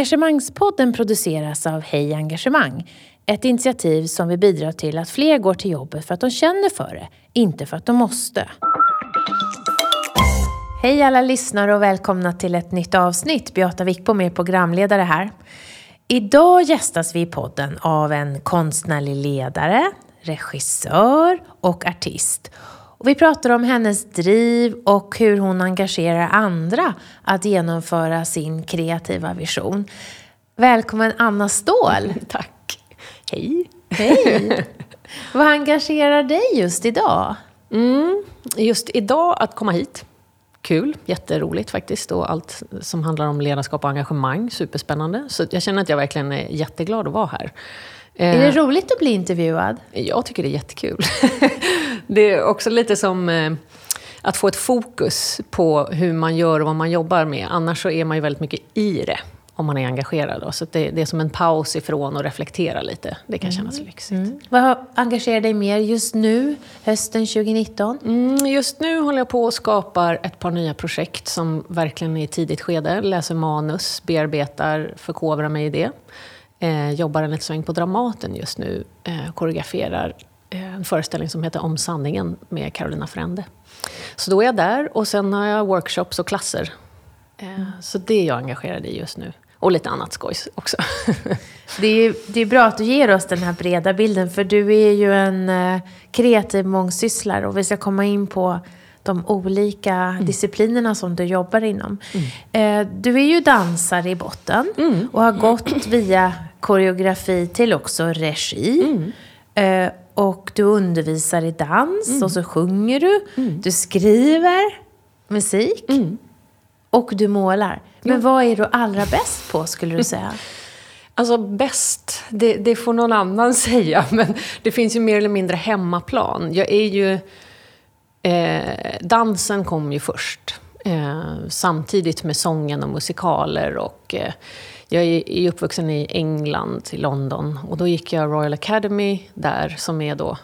Engagemangspodden produceras av Hej Engagemang. Ett initiativ som vill bidra till att fler går till jobbet för att de känner för det, inte för att de måste. Hej alla lyssnare och välkomna till ett nytt avsnitt. Beata Wickbom är programledare här. Idag gästas vi i podden av en konstnärlig ledare, regissör och artist. Och vi pratar om hennes driv och hur hon engagerar andra att genomföra sin kreativa vision. Välkommen Anna Ståhl! Tack! Hej! Hej! Vad engagerar dig just idag? Mm, just idag att komma hit. Kul, jätteroligt faktiskt. Och allt som handlar om ledarskap och engagemang, superspännande. Så jag känner att jag verkligen är jätteglad att vara här. Är det roligt att bli intervjuad? Jag tycker det är jättekul. det är också lite som eh, att få ett fokus på hur man gör och vad man jobbar med. Annars så är man ju väldigt mycket i det om man är engagerad. Då. Så det, det, är som en paus ifrån och reflektera lite. Det kan kännas mm. lyxigt. Mm. Vad engagerar dig mer just nu, hösten 2019? Mm, just nu håller jag på och skapar ett par nya projekt som verkligen är i tidigt skede. Läser manus, bearbetar, förkovrar mig i det. Eh, jobbar en sväng på Dramaten just nu. Eh, koreograferar en föreställning som heter Om sanningen med Carolina Frände. Så då är jag där och sen har jag workshops och klasser. Eh, så det är jag engagerad i just nu. Och lite annat skojs också. det, är, det är bra att du ger oss den här breda bilden, för du är ju en eh, kreativ mångsysslare och vi ska komma in på de olika mm. disciplinerna som du jobbar inom. Mm. Eh, du är ju dansare i botten mm. och har gått via koreografi till också regi. Mm. Och du undervisar i dans mm. och så sjunger du. Mm. Du skriver musik. Och du målar. Men ja. vad är du allra bäst på skulle du säga? Alltså bäst, det, det, får någon annan säga. Men det finns ju mer eller mindre hemmaplan. Jag är ju... Eh, dansen kom ju först. Eh, samtidigt med sången och musikaler. Och, eh, jag är uppvuxen i England, i London. Och då gick jag Royal Academy där, som är då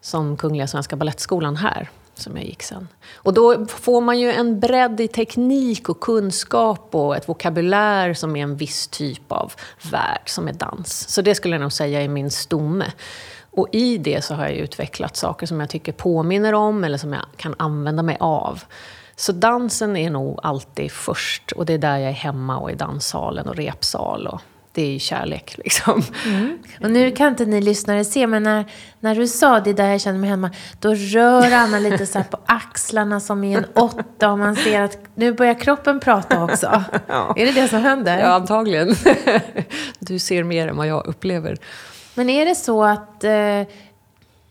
som Kungliga Svenska Balettskolan här som jag gick sen. Och då får man ju en bredd i teknik och kunskap och ett vokabulär som är en viss typ av värld, som är dans. Så det skulle jag nog säga är min stomme. Och i det så har jag utvecklat saker som jag tycker påminner om eller som jag kan använda mig av. Så dansen är nog alltid först och det är där jag är hemma och i danssalen och repsal och det är ju kärlek liksom. Mm. Och nu kan inte ni lyssnare se, men när, när du sa det där jag känner mig hemma, då rör Anna lite så på axlarna som i en åtta och man ser att nu börjar kroppen prata också. Ja. Är det det som händer? Ja, antagligen. Du ser mer än vad jag upplever. Men är det så att eh,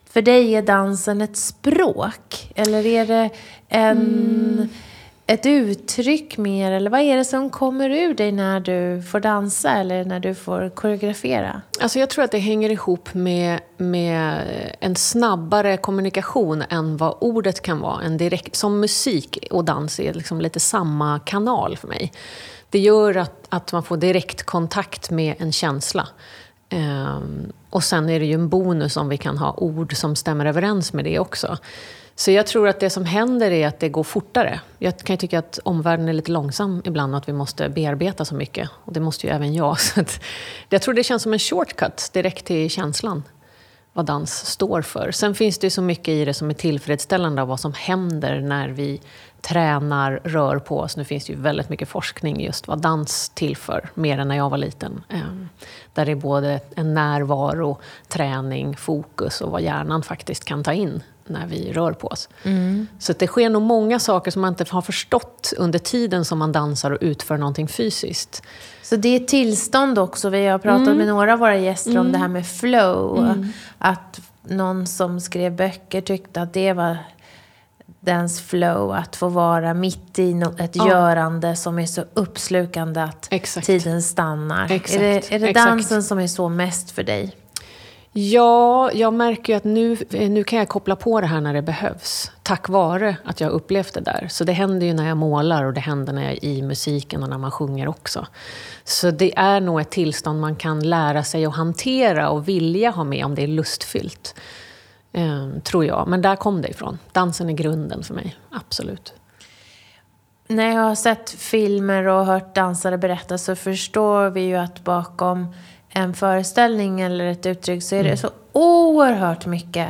för dig är dansen ett språk? Eller är det en... Mm ett uttryck mer? Eller vad är det som kommer ur dig när du får dansa eller när du får koreografera? Alltså jag tror att det hänger ihop med, med en snabbare kommunikation än vad ordet kan vara. En direkt, som musik och dans är liksom lite samma kanal för mig. Det gör att, att man får direktkontakt med en känsla. Um, och sen är det ju en bonus om vi kan ha ord som stämmer överens med det också. Så jag tror att det som händer är att det går fortare. Jag kan ju tycka att omvärlden är lite långsam ibland och att vi måste bearbeta så mycket. Och det måste ju även jag. Så jag tror det känns som en shortcut direkt till känslan. Vad dans står för. Sen finns det ju så mycket i det som är tillfredsställande av vad som händer när vi tränar, rör på oss. Nu finns det ju väldigt mycket forskning just vad dans tillför, mer än när jag var liten. Ehm, där det är både en närvaro, träning, fokus och vad hjärnan faktiskt kan ta in när vi rör på oss. Mm. Så det sker nog många saker som man inte har förstått under tiden som man dansar och utför någonting fysiskt. Så det är tillstånd också. Vi har pratat mm. med några av våra gäster mm. om det här med flow. Mm. Att någon som skrev böcker tyckte att det var dens flow, att få vara mitt i ett ja. görande som är så uppslukande att Exakt. tiden stannar. Exakt. Är det, är det dansen som är så mest för dig? Ja, jag märker ju att nu, nu kan jag koppla på det här när det behövs. Tack vare att jag upplevt det där. Så det händer ju när jag målar och det händer när jag är i musiken och när man sjunger också. Så det är nog ett tillstånd man kan lära sig att hantera och vilja ha med om det är lustfyllt. Ehm, tror jag. Men där kom det ifrån. Dansen är grunden för mig, absolut. när jag har sett filmer och hört dansare berätta så förstår vi ju att bakom en föreställning eller ett uttryck så är det så oerhört mycket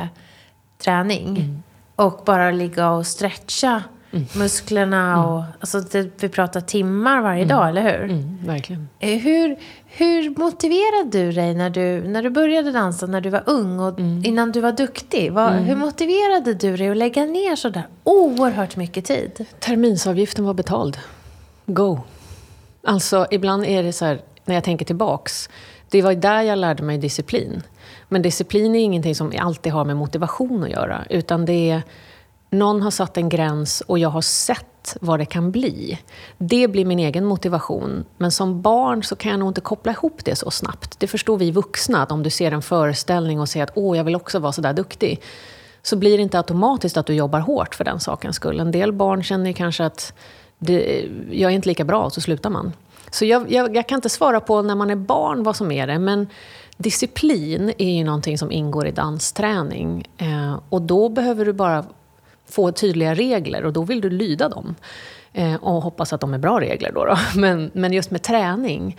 träning. Och bara ligga och stretcha musklerna. Och, alltså det, vi pratar timmar varje dag, eller hur? Mm, verkligen. Eh, Hur, hur motiverade du dig när du, när du började dansa när du var ung och innan du var duktig? Vad, Hur motiverade du dig att lägga ner så där oerhört mycket tid? Terminsavgiften var betald. Go! Alltså, ibland är det så här, när jag tänker tillbaks, det var där jag lärde mig disciplin. Men disciplin är ingenting som alltid har med motivation att göra, utan det är någon har satt en gräns och jag har sett vad det kan bli. Det blir min egen motivation. Men som barn så kan jag nog inte koppla ihop det så snabbt. Det förstår vi vuxna, att om du ser en föreställning och säger att åh, jag vill också vara så där duktig, så blir det inte automatiskt att du jobbar hårt för den sakens skull. En del barn känner kanske att det, jag är inte lika bra, och så slutar man. Så jag, jag, jag kan inte svara på när man är barn vad som är det, men disciplin är ju någonting som ingår i dansträning. Eh, och då behöver du bara få tydliga regler och då vill du lyda dem. Eh, och hoppas att de är bra regler då. då. Men, men just med träning.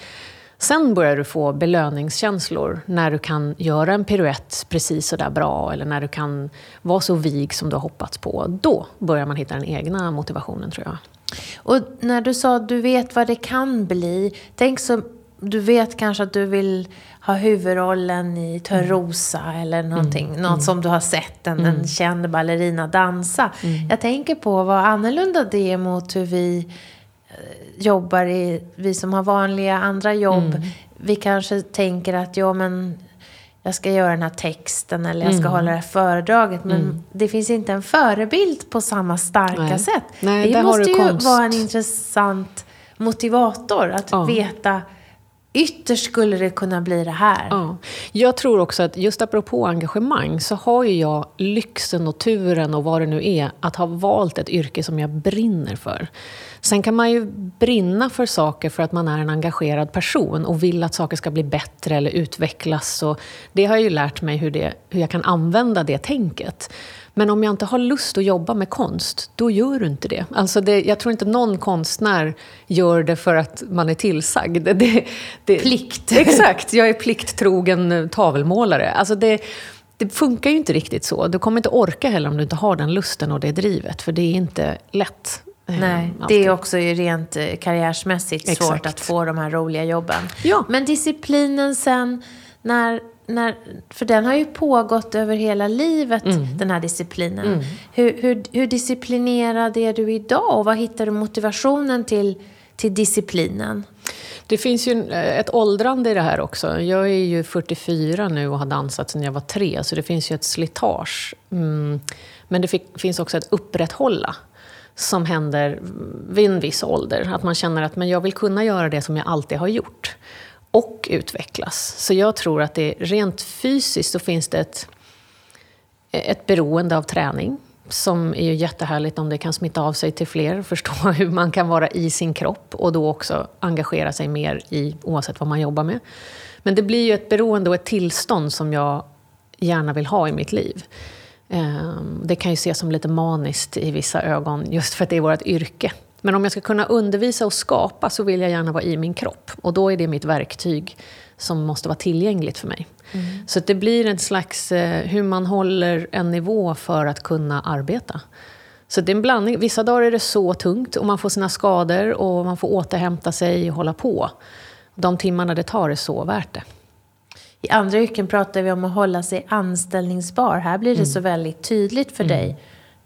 Sen börjar du få belöningskänslor när du kan göra en piruett precis så där bra eller när du kan vara så vig som du har hoppats på. Då börjar man hitta den egna motivationen tror jag. Och när du sa att du vet vad det kan bli. Tänk så, du vet kanske att du vill ha huvudrollen i Törnrosa eller någonting. Något som du har sett en, en känd ballerina dansa. Jag tänker på vad annorlunda det är mot hur vi eh, jobbar i, vi som har vanliga andra jobb. Vi kanske tänker att ja men jag ska göra den här texten eller jag ska hålla det här föredraget. Men det finns inte en förebild på samma starka Nej. sätt. Nej, det har måste ju konst. vara en intressant motivator att Ja. veta ytterst skulle det kunna bli det här. Ja. Jag tror också att just apropå engagemang så har ju jag lyxen och turen och vad det nu är att ha valt ett yrke som jag brinner för. Sen kan man ju brinna för saker för att man är en engagerad person och vill att saker ska bli bättre eller utvecklas. Och det har jag ju lärt mig hur, det, hur jag kan använda det tänket. Men om jag inte har lust att jobba med konst, då gör du inte det. Alltså det jag tror inte någon konstnär gör det för att man är tillsagd. Det, det, Plikt. Exakt, jag är plikttrogen eh, tavelmålare. Alltså det, det funkar ju inte riktigt så. Du kommer inte orka heller om du inte har den lusten och det drivet, för det är inte lätt. eh, Nej, det är också rent eh, karriärsmässigt svårt Exakt. att få de här roliga jobben. Ja. Men disciplinen sen, när, när, för den har ju pågått över hela livet, Mm. den här disciplinen. Hur, hur, hur disciplinerad är du idag och vad hittar du motivationen till, till disciplinen? Det finns ju ett åldrande i det här också. Jag är ju 44 nu och har dansat sedan jag var tre, så det finns ju ett slitage. Mm. Men det fick, finns också ett upprätthålla som händer vid en viss ålder. Att man känner att men jag vill kunna göra det som jag alltid har gjort. Och utvecklas. Så jag tror att det rent fysiskt så finns det ett, ett beroende av träning som är ju jättehärligt om det kan smitta av sig till fler, förstå hur man kan vara i sin kropp och då också engagera sig mer i oavsett vad man jobbar med. Men det blir ju ett beroende och ett tillstånd som jag gärna vill ha i mitt liv. Ehm, det kan ju ses som lite maniskt i vissa ögon, just för att det är vårt yrke. Men om jag ska kunna undervisa och skapa så vill jag gärna vara i min kropp. Och då är det mitt verktyg som måste vara tillgängligt för mig. Så att det blir en slags eh, hur man håller en nivå för att kunna arbeta. Så det är en blandning. Vissa dagar är det så tungt och man får sina skador och man får återhämta sig och hålla på. De timmarna det tar är så värt det. I andra yrken pratar vi om att hålla sig anställningsbar. Här blir det så väldigt tydligt för dig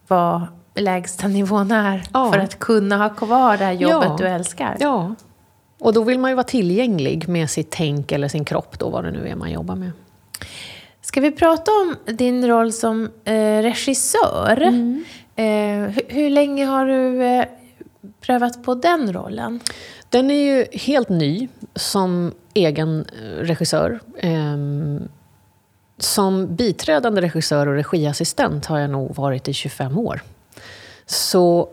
vad lägsta nivån är Ja. för att kunna ha kvar det här jobbet Ja. du älskar. Ja. Och då vill man ju vara tillgänglig med sitt tänk eller sin kropp, då, vad det nu är man jobbar med. Ska vi prata om din roll som eh, regissör? Eh, hur, hur länge har du eh, prövat på den rollen? Den är ju helt ny som egen eh, regissör. Ehm, som biträdande regissör och regiassistent har jag nog varit i 25 år. Så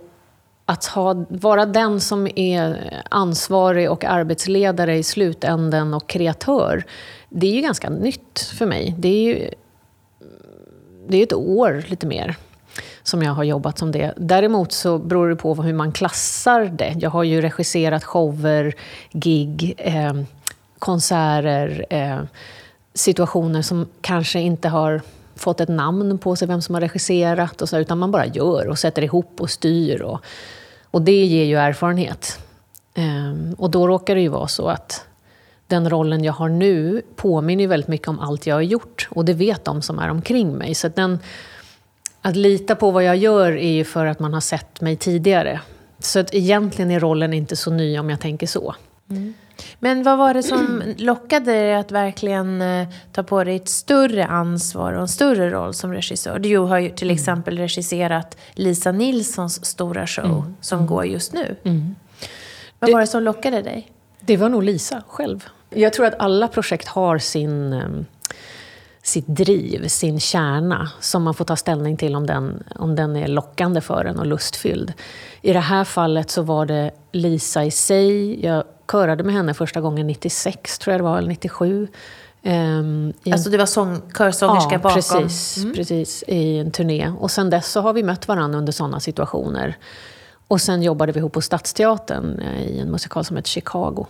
att ha, vara den som är ansvarig och arbetsledare i slutänden och kreatör, det är ju ganska nytt för mig. Det är ju det är ett år, lite mer. som jag har jobbat som det. Däremot så beror det på hur man klassar det. Jag har ju regisserat shower, gig, eh, konserter, eh, situationer som kanske inte har fått ett namn på sig, vem som har regisserat, och så, utan man bara gör och sätter ihop och styr. Och, och det ger ju erfarenhet. Um, och då råkar det ju vara så att den rollen jag har nu påminner ju väldigt mycket om allt jag har gjort. Och det vet de som är omkring mig. Så att, den, att lita på vad jag gör är ju för att man har sett mig tidigare. Så att egentligen är rollen inte så ny om jag tänker så. Mm. Men vad var det som lockade dig att verkligen eh, ta på dig ett större ansvar och en större roll som regissör? Du har ju till mm. exempel regisserat Lisa Nilssons stora show mm. som mm. går just nu. Mm. Vad det, var det som lockade dig? Det var nog Lisa själv. Jag tror att alla projekt har sin, ehm, sitt driv, sin kärna som man får ta ställning till om den, om den är lockande för en och lustfylld. I det här fallet så var det Lisa i sig. Jag körade med henne första gången 96, tror jag det var, eller 97. Um, en... Alltså du var sång, körsångerska ja, bakom? precis, mm. precis. I en turné. Och sen dess så har vi mött varandra under sådana situationer. Och sen jobbade vi ihop på Stadsteatern eh, i en musikal som heter Chicago.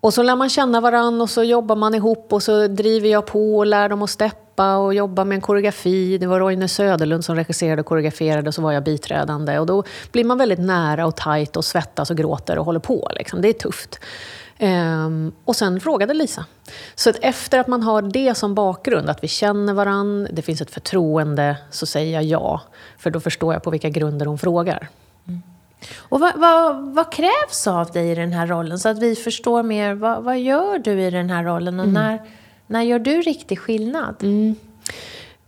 Och så lär man känna varandra och så jobbar man ihop och så driver jag på och lär dem att steppa och jobba med en koreografi. Det var Roine Söderlund som regisserade och koreograferade och så var jag biträdande. Och då blir man väldigt nära och tajt och svettas och gråter och håller på. Liksom. Det är tufft. Um, och sen frågade Lisa. Så att efter att man har det som bakgrund, att vi känner varandra, det finns ett förtroende, så säger jag ja. För då förstår jag på vilka grunder hon frågar. Och vad, vad, vad, krävs av dig i den här rollen? Så att vi förstår mer, vad, vad gör du i den här rollen? Och mm. när, när gör du riktig skillnad? Mm.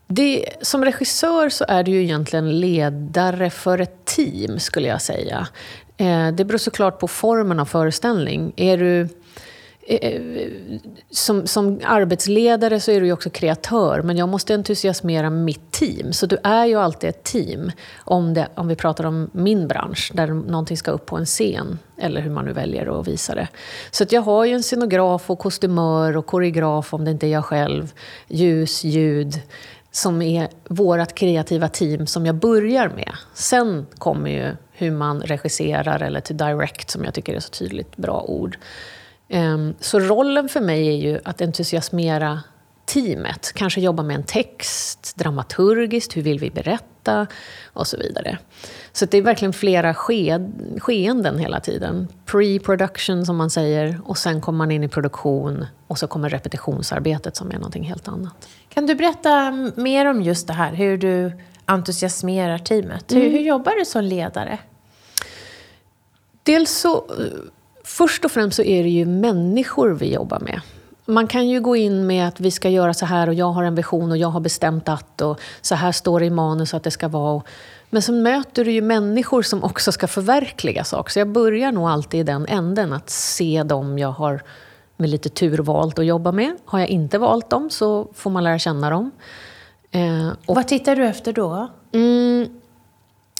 Det, som regissör så är du ju egentligen ledare för ett team, skulle jag säga. Eh, det beror såklart på formen av föreställning. Är du Eh, eh, som, som arbetsledare så är du ju också kreatör, men jag måste entusiasmera mitt team. Så du är ju alltid ett team, om, det, om vi pratar om min bransch, där någonting ska upp på en scen, eller hur man nu väljer att visa det. Så att jag har ju en scenograf och kostymör och koreograf, om det inte är jag själv, ljus, ljud, som är vårt kreativa team som jag börjar med. Sen kommer ju hur man regisserar, eller till direct, som jag tycker är så tydligt bra ord. Ehm, så rollen för mig är ju att entusiasmera teamet. Kanske jobba med en text, dramaturgiskt, hur vill vi berätta och så vidare. Så det är verkligen flera sked, skeenden hela tiden. Pre-production som man säger och sen kommer man in i produktion och så kommer repetitionsarbetet som är någonting helt annat. Kan du berätta mer om just det här, hur du entusiasmerar teamet? Mm. Hur, hur jobbar du som ledare? Dels så Först och främst så är det ju människor vi jobbar med. Man kan ju gå in med att vi ska göra så här och jag har en vision och jag har bestämt att och så här står det i manus att det ska vara. Men så möter du ju människor som också ska förverkliga saker. Så jag börjar nog alltid i den änden, att se dem jag har med lite tur valt att jobba med. Har jag inte valt dem så får man lära känna dem. Eh, Vad tittar du efter då? Mm,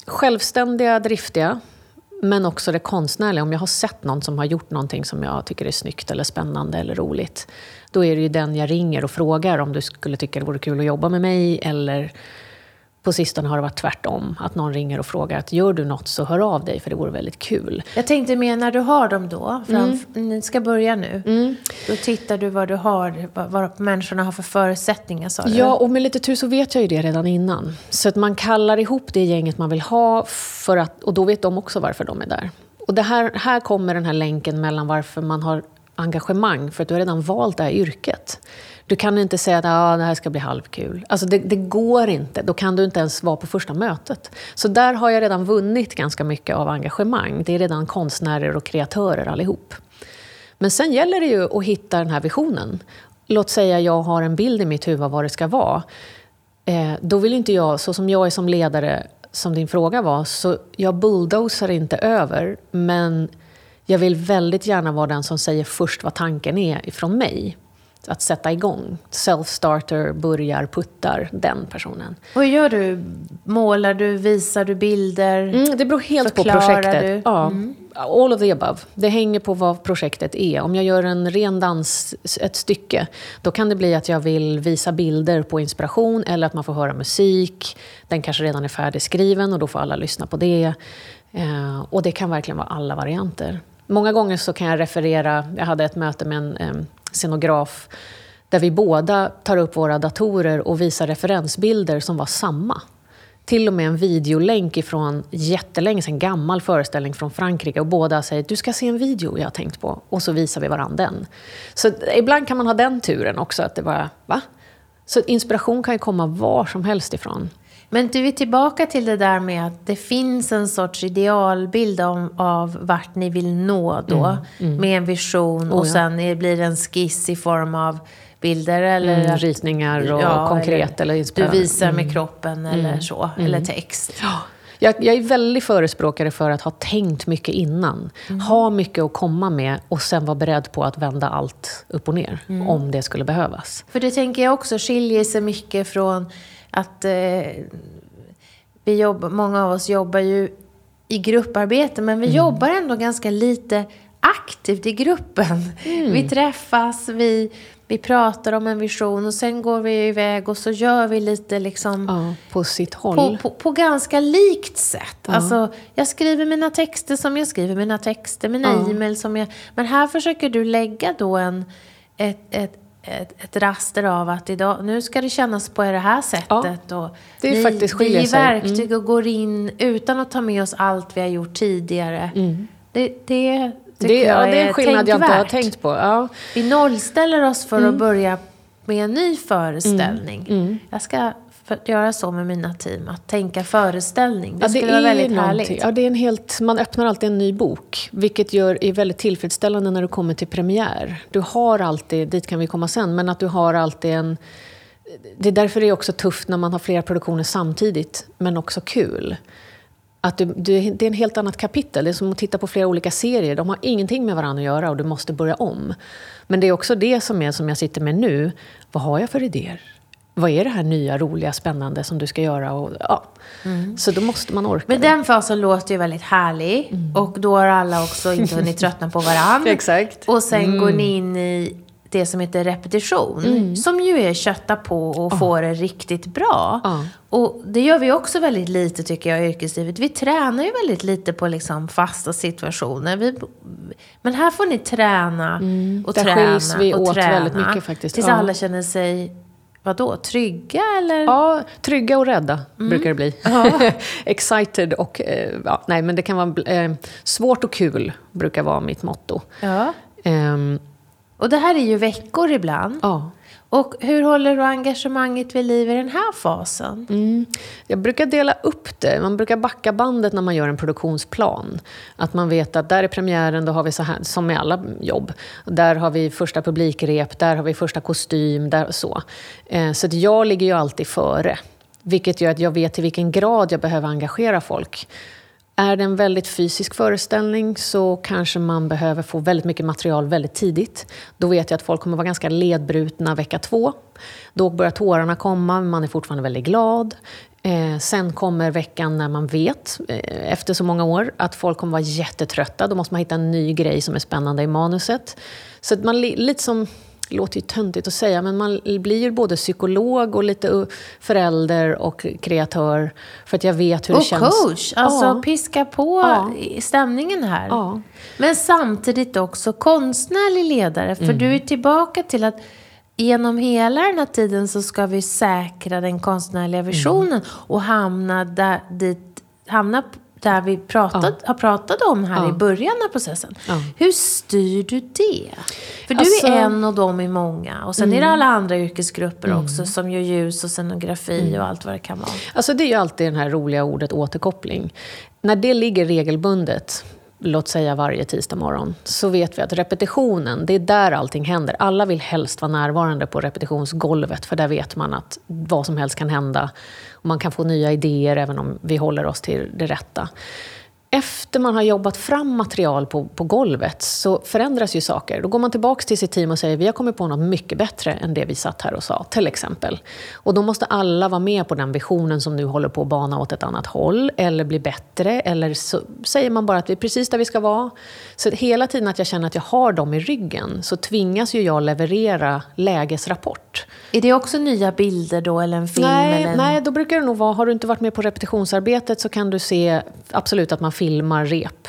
självständiga, driftiga men också det konstnärliga. Om jag har sett någon som har gjort någonting som jag tycker är snyggt eller spännande eller roligt. Då är det ju den jag ringer och frågar om du skulle tycka det vore kul att jobba med mig. Eller på sistone har det varit tvärtom. Att någon ringer och frågar att gör du något så hör av dig för det vore väldigt kul. Jag tänkte mer när du har dem då, mm. ni ska börja nu. Mm. Då tittar du vad du har, vad, vad människorna har för förutsättningar sa du? Ja, och med lite tur så vet jag ju det redan innan. Så att man kallar ihop det gänget man vill ha för att, och då vet de också varför de är där. Och det här, här kommer den här länken mellan varför man har engagemang, för att du har redan valt det här yrket. Du kan inte säga att ah, det här ska bli halvkul. Alltså det, det, går inte. Då kan du inte ens vara på första mötet. Så där har jag redan vunnit ganska mycket av engagemang. Det är redan konstnärer och kreatörer allihop. Men sen gäller det ju att hitta den här visionen. Låt säga jag har en bild i mitt huvud av vad det ska vara. Eh, då vill inte jag, så som jag är som ledare, som din fråga var, så jag bulldozar inte över. Men jag vill väldigt gärna vara den som säger först vad tanken är ifrån mig att sätta igång. Self-starter, börjar, puttar, den personen. Och hur gör du? Målar du? Visar du bilder? Mm, det beror helt på projektet. Du? Ja. Mm. all of the above. Det hänger på vad projektet är. Om jag gör en ren dans, ett stycke, då kan det bli att jag vill visa bilder på inspiration eller att man får höra musik. Den kanske redan är färdigskriven och då får alla lyssna på det. Eh, och det kan verkligen vara alla varianter. Många gånger så kan jag referera, jag hade ett möte med en eh, scenograf där vi båda tar upp våra datorer och visar referensbilder som var samma till och med en videolänk ifrån jättelänge sedan, gammal föreställning från Frankrike och båda säger du ska se en video jag har tänkt på och så visar vi varandra den. Så ibland kan man ha den turen också, att det bara, va? Så inspiration kan ju komma var som helst ifrån. Men du är tillbaka till det där med att det finns en sorts idealbild om, av vart ni vill nå då. Mm, mm. Med en vision oh, och sen blir det en skiss i form av bilder eller mm, att, ritningar och ja, konkret eller, eller Du visar med mm. kroppen eller mm. så, eller mm. text. Ja. Jag, jag, är väldigt förespråkare för att ha tänkt mycket innan. Mm. Ha mycket att komma med och sen vara beredd på att vända allt upp och ner. Mm. Om det skulle behövas. För det tänker jag också skiljer sig mycket från att eh, vi jobbar, många av oss jobbar ju i grupparbete, men vi mm. jobbar ändå ganska lite aktivt i gruppen. Mm. Vi träffas, vi vi pratar om en vision och sen går vi iväg och så gör vi lite liksom... Ja, på sitt håll. På, på, på ganska likt sätt. Ja. Alltså, jag skriver mina texter som jag skriver mina texter, mina ja. e-mail som jag... Men här försöker du lägga då en, ett, ett, ett, ett raster av att idag, nu ska det kännas på det här sättet. Ja, och det är vi, faktiskt skiljer sig. Vi verktyg mm. och går in utan att ta med oss allt vi har gjort tidigare. Mm. Det, det, det, ja, det är en skillnad jag inte har tänkt på. Ja. Vi nollställer oss för mm. att börja med en ny föreställning. Mm. Mm. Jag ska göra så med mina team, att tänka föreställning. Det, ja, det skulle vara väldigt härligt. Ja, det är en helt, man öppnar alltid en ny bok, vilket gör, är väldigt tillfredsställande när du kommer till premiär. Du har alltid, dit kan vi komma sen, men att du har alltid en... Det är därför det är också tufft när man har flera produktioner samtidigt, men också kul att du, du, det är en helt annat kapitel. Det är som att titta på flera olika serier. De har ingenting med varandra att göra och du måste börja om. Men det är också det som är som jag sitter med nu. Vad har jag för idéer? Vad är det här nya, roliga, spännande som du ska göra? Och, ja. Mm. Så då måste man orka. Men den fasen låter ju väldigt härlig. Mm. Och då har alla också inte hunnit tröttna på varandra. Exakt. Och sen mm. går ni in i det som heter repetition. Mm. Som ju är kötta på och oh. få det riktigt bra. Oh. Och det gör vi också väldigt lite tycker jag i yrkeslivet. Vi tränar ju väldigt lite på liksom fasta situationer. Vi, men här får ni träna mm. och Där träna vi och åt träna. väldigt mycket faktiskt. Tills ja. alla känner sig Vadå, trygga eller? Ja, trygga och rädda mm. brukar det bli. Ja. Excited och, eh, ja, nej men det kan vara eh, svårt och kul, brukar vara mitt motto. Ja. Um, och det här är ju veckor ibland. Ja. Och hur håller du engagemanget vid liv i den här fasen? Mm. Jag brukar dela upp det. Man brukar backa bandet när man gör en produktionsplan. Att man vet att där är premiären, då har vi så här, som med alla jobb. Där har vi första publikrep, där har vi första kostym, där så. Eh, så att jag ligger ju alltid före. Vilket gör att jag vet till vilken grad jag behöver engagera folk. Är det en väldigt fysisk föreställning så kanske man behöver få väldigt mycket material väldigt tidigt. Då vet jag att folk kommer vara ganska ledbrutna vecka två. Då börjar tårarna komma, men man är fortfarande väldigt glad. Eh, sen kommer veckan när man vet, eh, efter så många år, att folk kommer vara jättetrötta. Då måste man hitta en ny grej som är spännande i manuset. Så att man lite som det låter ju töntigt att säga, men man blir ju både psykolog och lite förälder och kreatör. För att jag vet hur och det känns. Och coach, alltså ja. piska på ja. stämningen här. Ja. Men samtidigt också konstnärlig ledare. För mm. du är tillbaka till att genom hela den här tiden så ska vi säkra den konstnärliga visionen mm. och hamna där, dit, hamna där vi pratat, ja. har pratat om här ja. i början av processen. Ja. Hur styr du det? För alltså, du är en av dem i många. Och sen mm. är det mm. alla andra yrkesgrupper mm. också som gör ljus och scenografi mm. och allt vad det kan vara. Alltså det är ju alltid det här roliga ordet återkoppling. När det ligger regelbundet låt säga varje tisdag morgon, så vet vi att repetitionen, det är där allting händer. Alla vill helst vara närvarande på repetitionsgolvet, för där vet man att vad som helst kan hända. Och man kan få nya idéer även om vi håller oss till det rätta efter man har jobbat fram material på, på golvet så förändras ju saker. Då går man tillbaka till sitt team och säger vi har kommit på något mycket bättre än det vi satt här och sa, till exempel. Och då måste alla vara med på den visionen som nu håller på att bana åt ett annat håll, eller bli bättre, eller så säger man bara att vi är precis där vi ska vara. Så hela tiden att jag känner att jag har dem i ryggen, så tvingas ju jag leverera lägesrapport. Är det också nya bilder då, eller en film? Nej, eller en... nej, då brukar det nog vara, har du inte varit med på repetitionsarbetet så kan du se absolut att man filmar rep.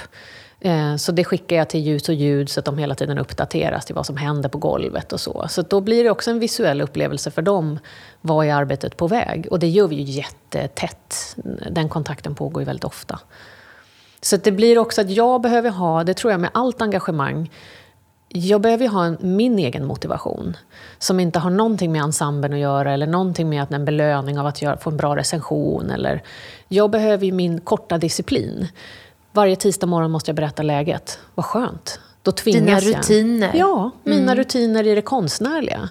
Eh, så det skickar jag till ljus och ljud så att de hela tiden uppdateras till vad som händer på golvet och så. Så då blir det också en visuell upplevelse för dem. Vad är arbetet på väg? Och det gör vi ju jättetätt. Den kontakten pågår ju väldigt ofta. Så det blir också att jag behöver ha, det tror jag med allt engagemang, jag behöver ju ha en, min egen motivation som inte har någonting med ensemblen att göra eller någonting med att en belöning av att jag får en bra recension. Eller, jag behöver ju min korta disciplin. Varje tisdag morgon måste jag berätta läget. Vad skönt. Då tvingas Dina rutiner? Jag. Ja, mina mm. rutiner i det konstnärliga.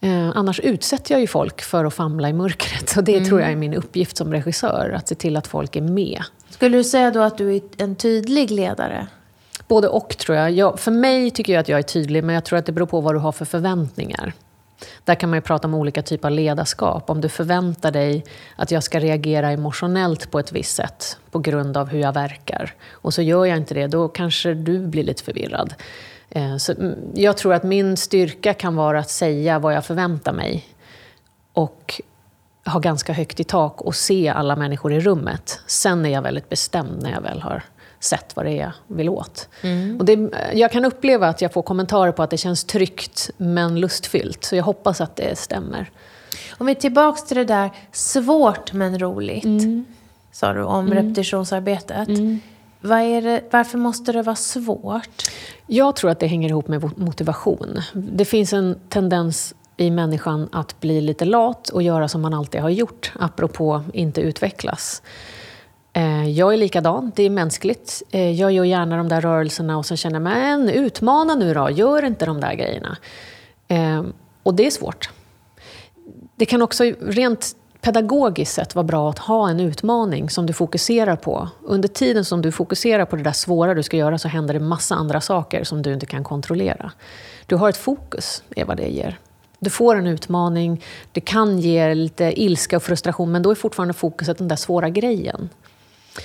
Eh, annars utsätter jag ju folk för att famla i mörkret. Och det mm. tror jag är min uppgift som regissör, att se till att folk är med. Skulle du säga då att du är en tydlig ledare? Både och tror jag. jag. För mig tycker jag att jag är tydlig, men jag tror att det beror på vad du har för förväntningar. Där kan man ju prata om olika typer av ledarskap. Om du förväntar dig att jag ska reagera emotionellt på ett visst sätt på grund av hur jag verkar och så gör jag inte det, då kanske du blir lite förvirrad. Eh, så mm, jag tror att min styrka kan vara att säga vad jag förväntar mig och ha ganska högt i tak och se alla människor i rummet. Sen är jag väldigt bestämd när jag väl har sett vad det är jag vill åt. Mm. Och det, jag kan uppleva att jag får kommentarer på att det känns tryggt men lustfyllt. Så jag hoppas att det stämmer. Om vi är tillbaka till det där svårt men roligt, mm. sa du om mm. repetitionsarbetet. Mm. Det, varför måste det vara svårt? Jag tror att det hänger ihop med motivation. Det finns en tendens i människan att bli lite lat och göra som man alltid har gjort, apropå inte utvecklas. Eh, jag är likadan, det är mänskligt. Eh, jag gör gärna de där rörelserna och så känner jag, men utmana nu då, gör inte de där grejerna. Eh, och det är svårt. Det kan också rent pedagogiskt sett vara bra att ha en utmaning som du fokuserar på. Under tiden som du fokuserar på det där svåra du ska göra så händer det massa andra saker som du inte kan kontrollera. Du har ett fokus, är vad det ger. Du får en utmaning, det kan ge lite ilska och frustration men då är fortfarande fokuset den där svåra grejen.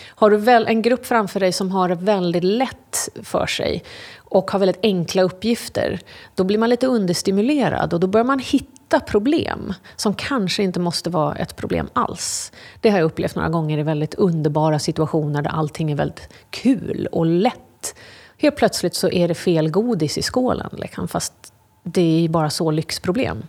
Har du väl en grupp framför dig som har det väldigt lätt för sig och har väldigt enkla uppgifter, då blir man lite understimulerad och då börjar man hitta problem som kanske inte måste vara ett problem alls. Det har jag upplevt några gånger i väldigt underbara situationer där allting är väldigt kul och lätt. Helt plötsligt så är det fel godis i skålen, liksom, fast det är bara så lyxproblem.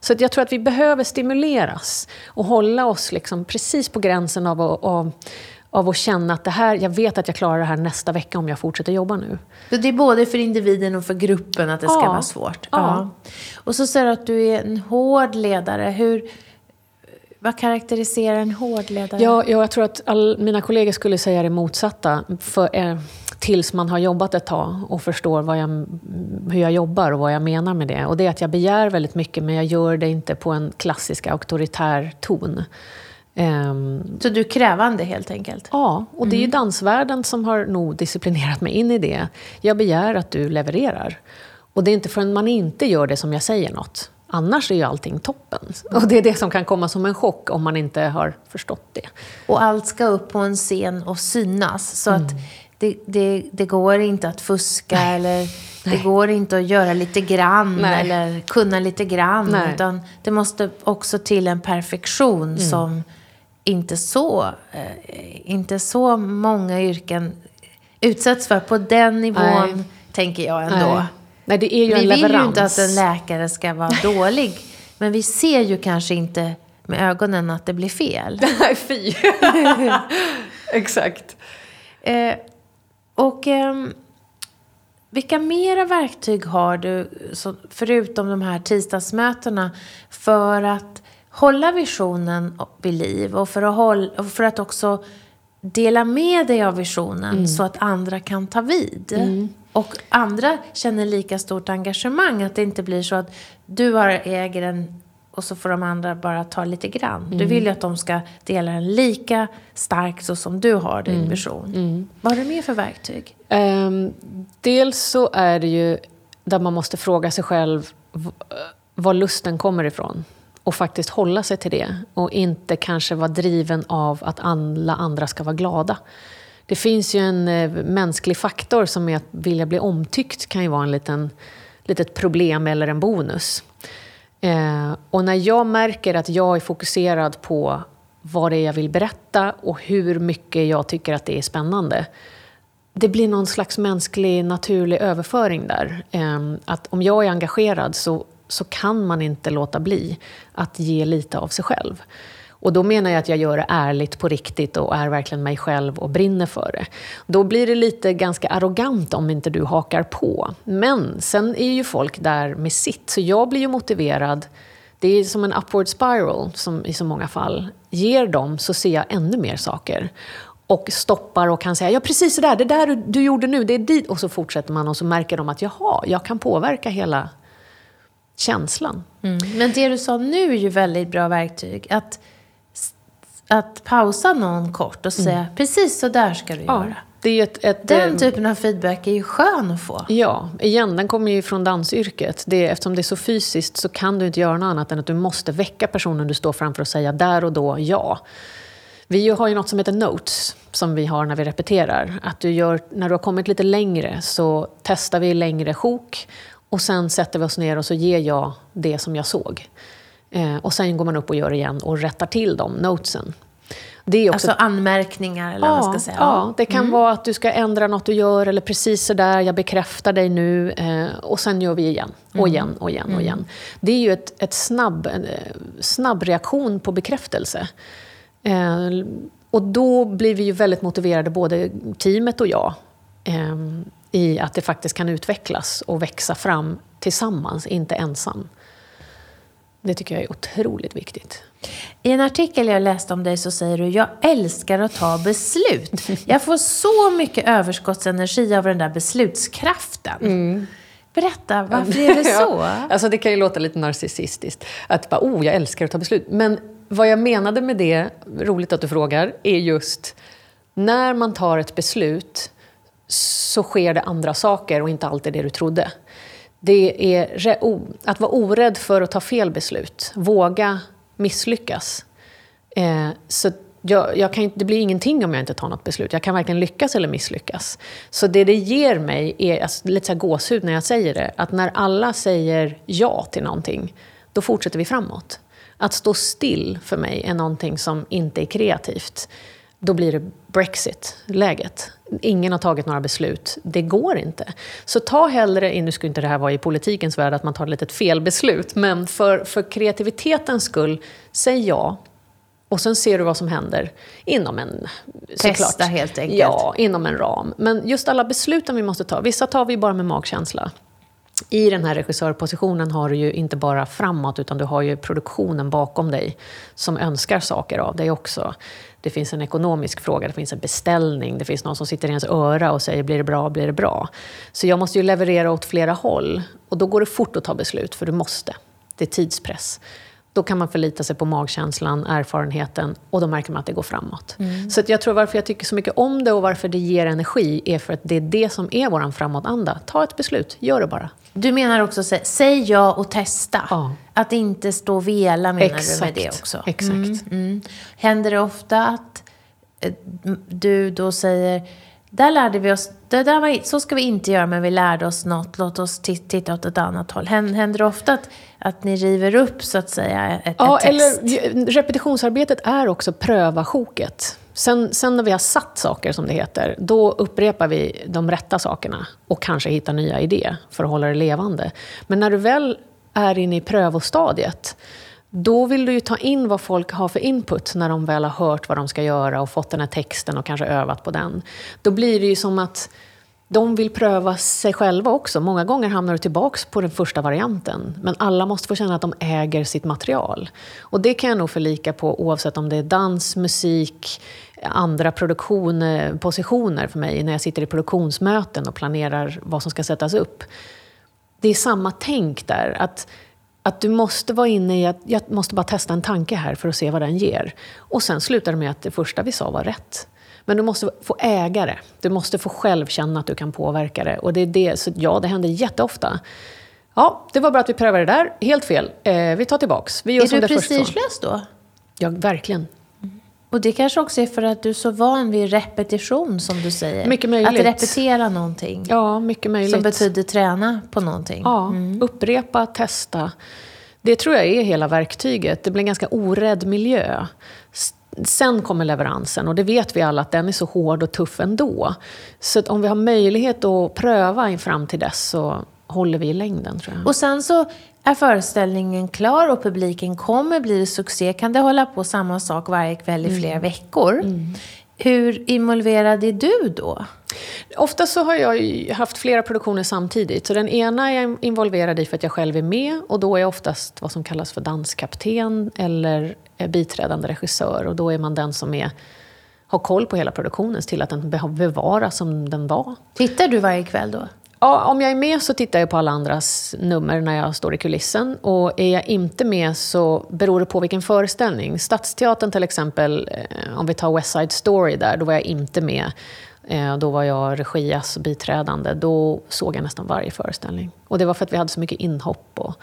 Så jag tror att vi behöver stimuleras och hålla oss liksom precis på gränsen av att av att känna att det här, jag vet att jag klarar det här nästa vecka om jag fortsätter jobba nu. Så det är både för individen och för gruppen att det ska vara svårt? Ja. ja. Och så säger du att du är en hård ledare. Hur, vad karaktäriserar en hård ledare? Ja, jag tror att all, mina kollegor skulle säga det motsatta. För, eh, tills man har jobbat ett tag och förstår vad jag, hur jag jobbar och vad jag menar med det. Och det är att jag begär väldigt mycket men jag gör det inte på en klassisk auktoritär ton. Um, så du är krävande helt enkelt? Ja, och det är ju mm. dansvärlden som har nog disciplinerat mig in i det. Jag begär att du levererar. Och det är inte förrän man inte gör det som jag säger något. Annars är ju allting toppen. Och det är det som kan komma som en chock om man inte har förstått det. Och allt ska upp på en scen och synas. Så mm. att det, det, det, går inte att fuska Nej. eller Nej. det går inte att göra lite grann Nej. eller kunna lite grann. Utan det måste också till en perfektion mm. som inte så, eh, inte så många yrken utsätts för på den nivån, Nej. tänker jag ändå. Nej. Nej, det är ju vi en leverans. vill ju inte att en läkare ska vara dålig, men vi ser ju kanske inte med ögonen att det blir fel. Nej, fy! Exakt. Eh, och eh, vilka mera verktyg har du, så, förutom de här tisdagsmötena, för att hålla visionen vid liv och för att, hålla, för att också dela med dig av visionen mm. så att andra kan ta vid. Mm. Och andra känner lika stort engagemang, att det inte blir så att du har, äger en och så får de andra bara ta lite grann. Mm. Du vill ju att de ska dela den lika starkt så som du har din Mm. vision. Vad har du mer för verktyg? Ehm, dels så är det ju där man måste fråga sig själv var lusten kommer ifrån. Och faktiskt hålla sig till det. Och inte kanske vara driven av att alla andra ska vara glada. Det finns ju en eh, mänsklig faktor som är att vilja bli omtyckt kan ju vara en liten, litet problem eller en bonus. Eh, och när jag märker att jag är fokuserad på vad det är jag vill berätta och hur mycket jag tycker att det är spännande. Det blir någon slags mänsklig, naturlig överföring där. Eh, att om jag är engagerad så, så kan man inte låta bli att ge lite av sig själv. Och då menar jag att jag gör det ärligt på riktigt och är verkligen mig själv och brinner för det. Då blir det lite ganska arrogant om inte du hakar på. Men sen är ju folk där med sitt, så jag blir ju motiverad. Det är som en upward spiral som i så många fall. Ger dem så ser jag ännu mer saker. Och stoppar och kan säga, ja precis det där, det där du, du gjorde nu, det är dit. Och så fortsätter man och så märker de att jaha, jag kan påverka hela känslan. Men det du sa nu är ju väldigt bra verktyg. Att, att pausa någon kort och säga precis så där ska du göra. Det är ett, ett, Den eh, typen av feedback är ju skön att få. Ja, igen, den kommer ju från dansyrket. Det, eftersom det är så fysiskt så kan du inte göra något annat än att du måste väcka personen du står framför och säga där och då ja. Vi har ju något som heter notes, som vi har när vi repeterar. Att du gör, när du har kommit lite längre så testar vi längre sjok och sen sätter vi oss ner och så ger jag det som jag såg. Eh, och sen går man upp och gör igen och rättar till de notesen. Det är också Alltså anmärkningar eller vad man ska säga. Ja, det kan vara att du ska ändra något du gör eller precis så där, jag bekräftar dig nu eh, och sen gör vi igen och igen och igen och igen. Det är ju ett, ett snabb, en eh, snabb reaktion på bekräftelse. Eh, och då blir vi ju väldigt motiverade, både teamet och jag, eh, i att det faktiskt kan utvecklas och växa fram tillsammans, inte ensam. Det tycker jag är otroligt viktigt. I en artikel jag läste om dig så säger du jag älskar att ta beslut. Jag får så mycket överskottsenergi av den där beslutskraften. Berätta, varför är det så? Ja, alltså det kan ju låta lite narcissistiskt. Att bara, oh, jag älskar att ta beslut. Men vad jag menade med det, roligt att du frågar, är just när man tar ett beslut så sker det andra saker och inte alltid det du trodde. Det är att vara orädd för att ta fel beslut, våga misslyckas. Eh, så jag, jag kan, det blir ingenting om jag inte tar något beslut. Jag kan varken lyckas eller misslyckas. Så det det ger mig är alltså, lite så här gåshud när jag säger det. Att när alla säger ja till någonting, då fortsätter vi framåt. Att stå still för mig är någonting som inte är kreativt. Då blir det Brexit-läget. Ingen har tagit några beslut. Det går inte. Så ta hellre, nu skulle inte det här vara i politikens värld att man tar ett litet felbeslut, men för, för kreativitetens skull, säg ja. Och sen ser du vad som händer inom en... Testa såklart. helt enkelt. Ja, inom en ram. Men just alla besluten vi måste ta, vissa tar vi bara med magkänsla. I den här regissörpositionen har du ju inte bara framåt, utan du har ju produktionen bakom dig som önskar saker av dig också. Det finns en ekonomisk fråga, det finns en beställning, det finns någon som sitter i ens öra och säger blir det bra, blir det bra. Så jag måste ju leverera åt flera håll. Och då går det fort att ta beslut, för du måste. Det är tidspress. Då kan man förlita sig på magkänslan, erfarenheten och då märker man att det går framåt. Så att jag tror varför jag tycker så mycket om det och varför det ger energi är för att det är det som är vår framåtanda. Ta ett beslut, gör det bara. Du menar också, sä- säg ja och testa. Ja. Att inte stå och vela menar du med Exakt, det också? exakt. Mm, mm. Händer det ofta att eh, du då säger, där lärde vi oss, det där var, så ska vi inte göra men vi lärde oss något, låt oss ti- titta åt ett annat håll. Hän- Händer det ofta att, att ni river upp så att säga ett, Ja, ett test? eller repetitionsarbetet är också pröva sjoket. Sen, sen när vi har satt saker, som det heter, då upprepar vi de rätta sakerna och kanske hittar nya idéer för att hålla det levande. Men när du väl är inne i prövostadiet, då vill du ju ta in vad folk har för input när de väl har hört vad de ska göra och fått den här texten och kanske övat på den. Då blir det ju som att de vill pröva sig själva också. Många gånger hamnar du tillbaks på den första varianten. Men alla måste få känna att de äger sitt material. Och det kan jag nog förlika på oavsett om det är dans, musik, andra produktion, positioner för mig när jag sitter i produktionsmöten och planerar vad som ska sättas upp. Det är samma tänk där. Att att du måste vara inne i att jag måste bara testa en tanke här för att se vad den ger. Och sen slutar det med att det första vi sa var rätt. Men du måste få äga det. Du måste få själv känna att du kan påverka det. Och det är det, så ja, det händer jätteofta. Ja, det var bra att vi prövade det där. Helt fel. Eh, vi tar tillbaks. Vi gör är som du prestigelös då? Ja, verkligen. Och det kanske också är för att du är så van vid repetition som du säger. Mycket möjligt. Att repetera någonting. Ja, mycket möjligt. Som betyder träna på någonting. Ja, upprepa, testa. Det tror jag är hela verktyget. Det blir en ganska orädd miljö. Sen kommer leveransen och det vet vi alla att den är så hård och tuff ändå. Så om vi har möjlighet att pröva fram till dess så håller vi i längden tror jag. Och sen så är föreställningen klar och publiken kommer, blir det succé kan det hålla på samma sak varje kväll i flera veckor. Hur involverad är du då? Ofta så har jag haft flera produktioner samtidigt. Så den ena är jag involverad i för att jag själv är med och då är jag oftast vad som kallas för danskapten eller eh, biträdande regissör och då är man den som är, har koll på hela produktionen till att den be- bevaras som den var. Tittar du varje kväll då? Ja, om jag är med så tittar jag på alla andras nummer när jag står i kulissen. Och är jag inte med så beror det på vilken föreställning. Stadsteatern till exempel, eh, om vi tar West Side Story där, då var jag inte med. Eh, då var jag regias biträdande. Då såg jag nästan varje föreställning. Och det var för att vi hade så mycket inhopp och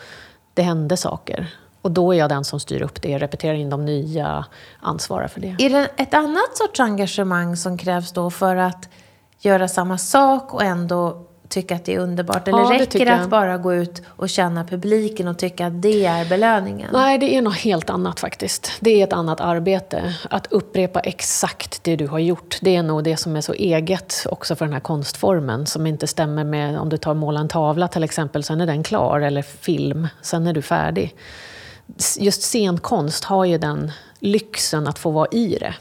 det hände saker. Och då är jag den som styr upp det, repeterar in de nya, ansvarar för det. Är det ett annat sorts engagemang som krävs då för att göra samma sak och ändå tycka att det är underbart? Eller Ja, räcker det att bara gå ut och känna publiken och tycka att det är belöningen? Nej, det är något helt annat faktiskt. Det är ett annat arbete. Att upprepa exakt det du har gjort, det är nog det som är så eget också för den här konstformen. Som inte stämmer med om du tar måla en tavla till exempel, sen är den klar. Eller film, sen är du färdig. Just scenkonst har ju den lyxen att få vara i det.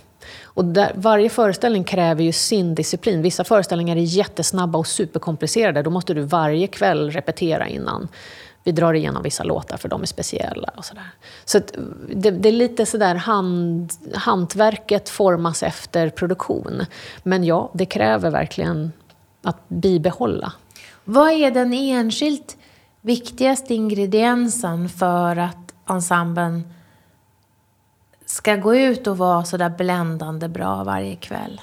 Och där, varje föreställning kräver ju sin disciplin. Vissa föreställningar är jättesnabba och superkomplicerade. Då måste du varje kväll repetera innan. Vi drar igenom vissa låtar för de är speciella. och sådär. Så att det, det är lite sådär hand, hantverket formas efter produktion. Men ja, det kräver verkligen att bibehålla. Vad är den enskilt viktigaste ingrediensen för att ensemblen ska gå ut och vara sådär bländande bra varje kväll?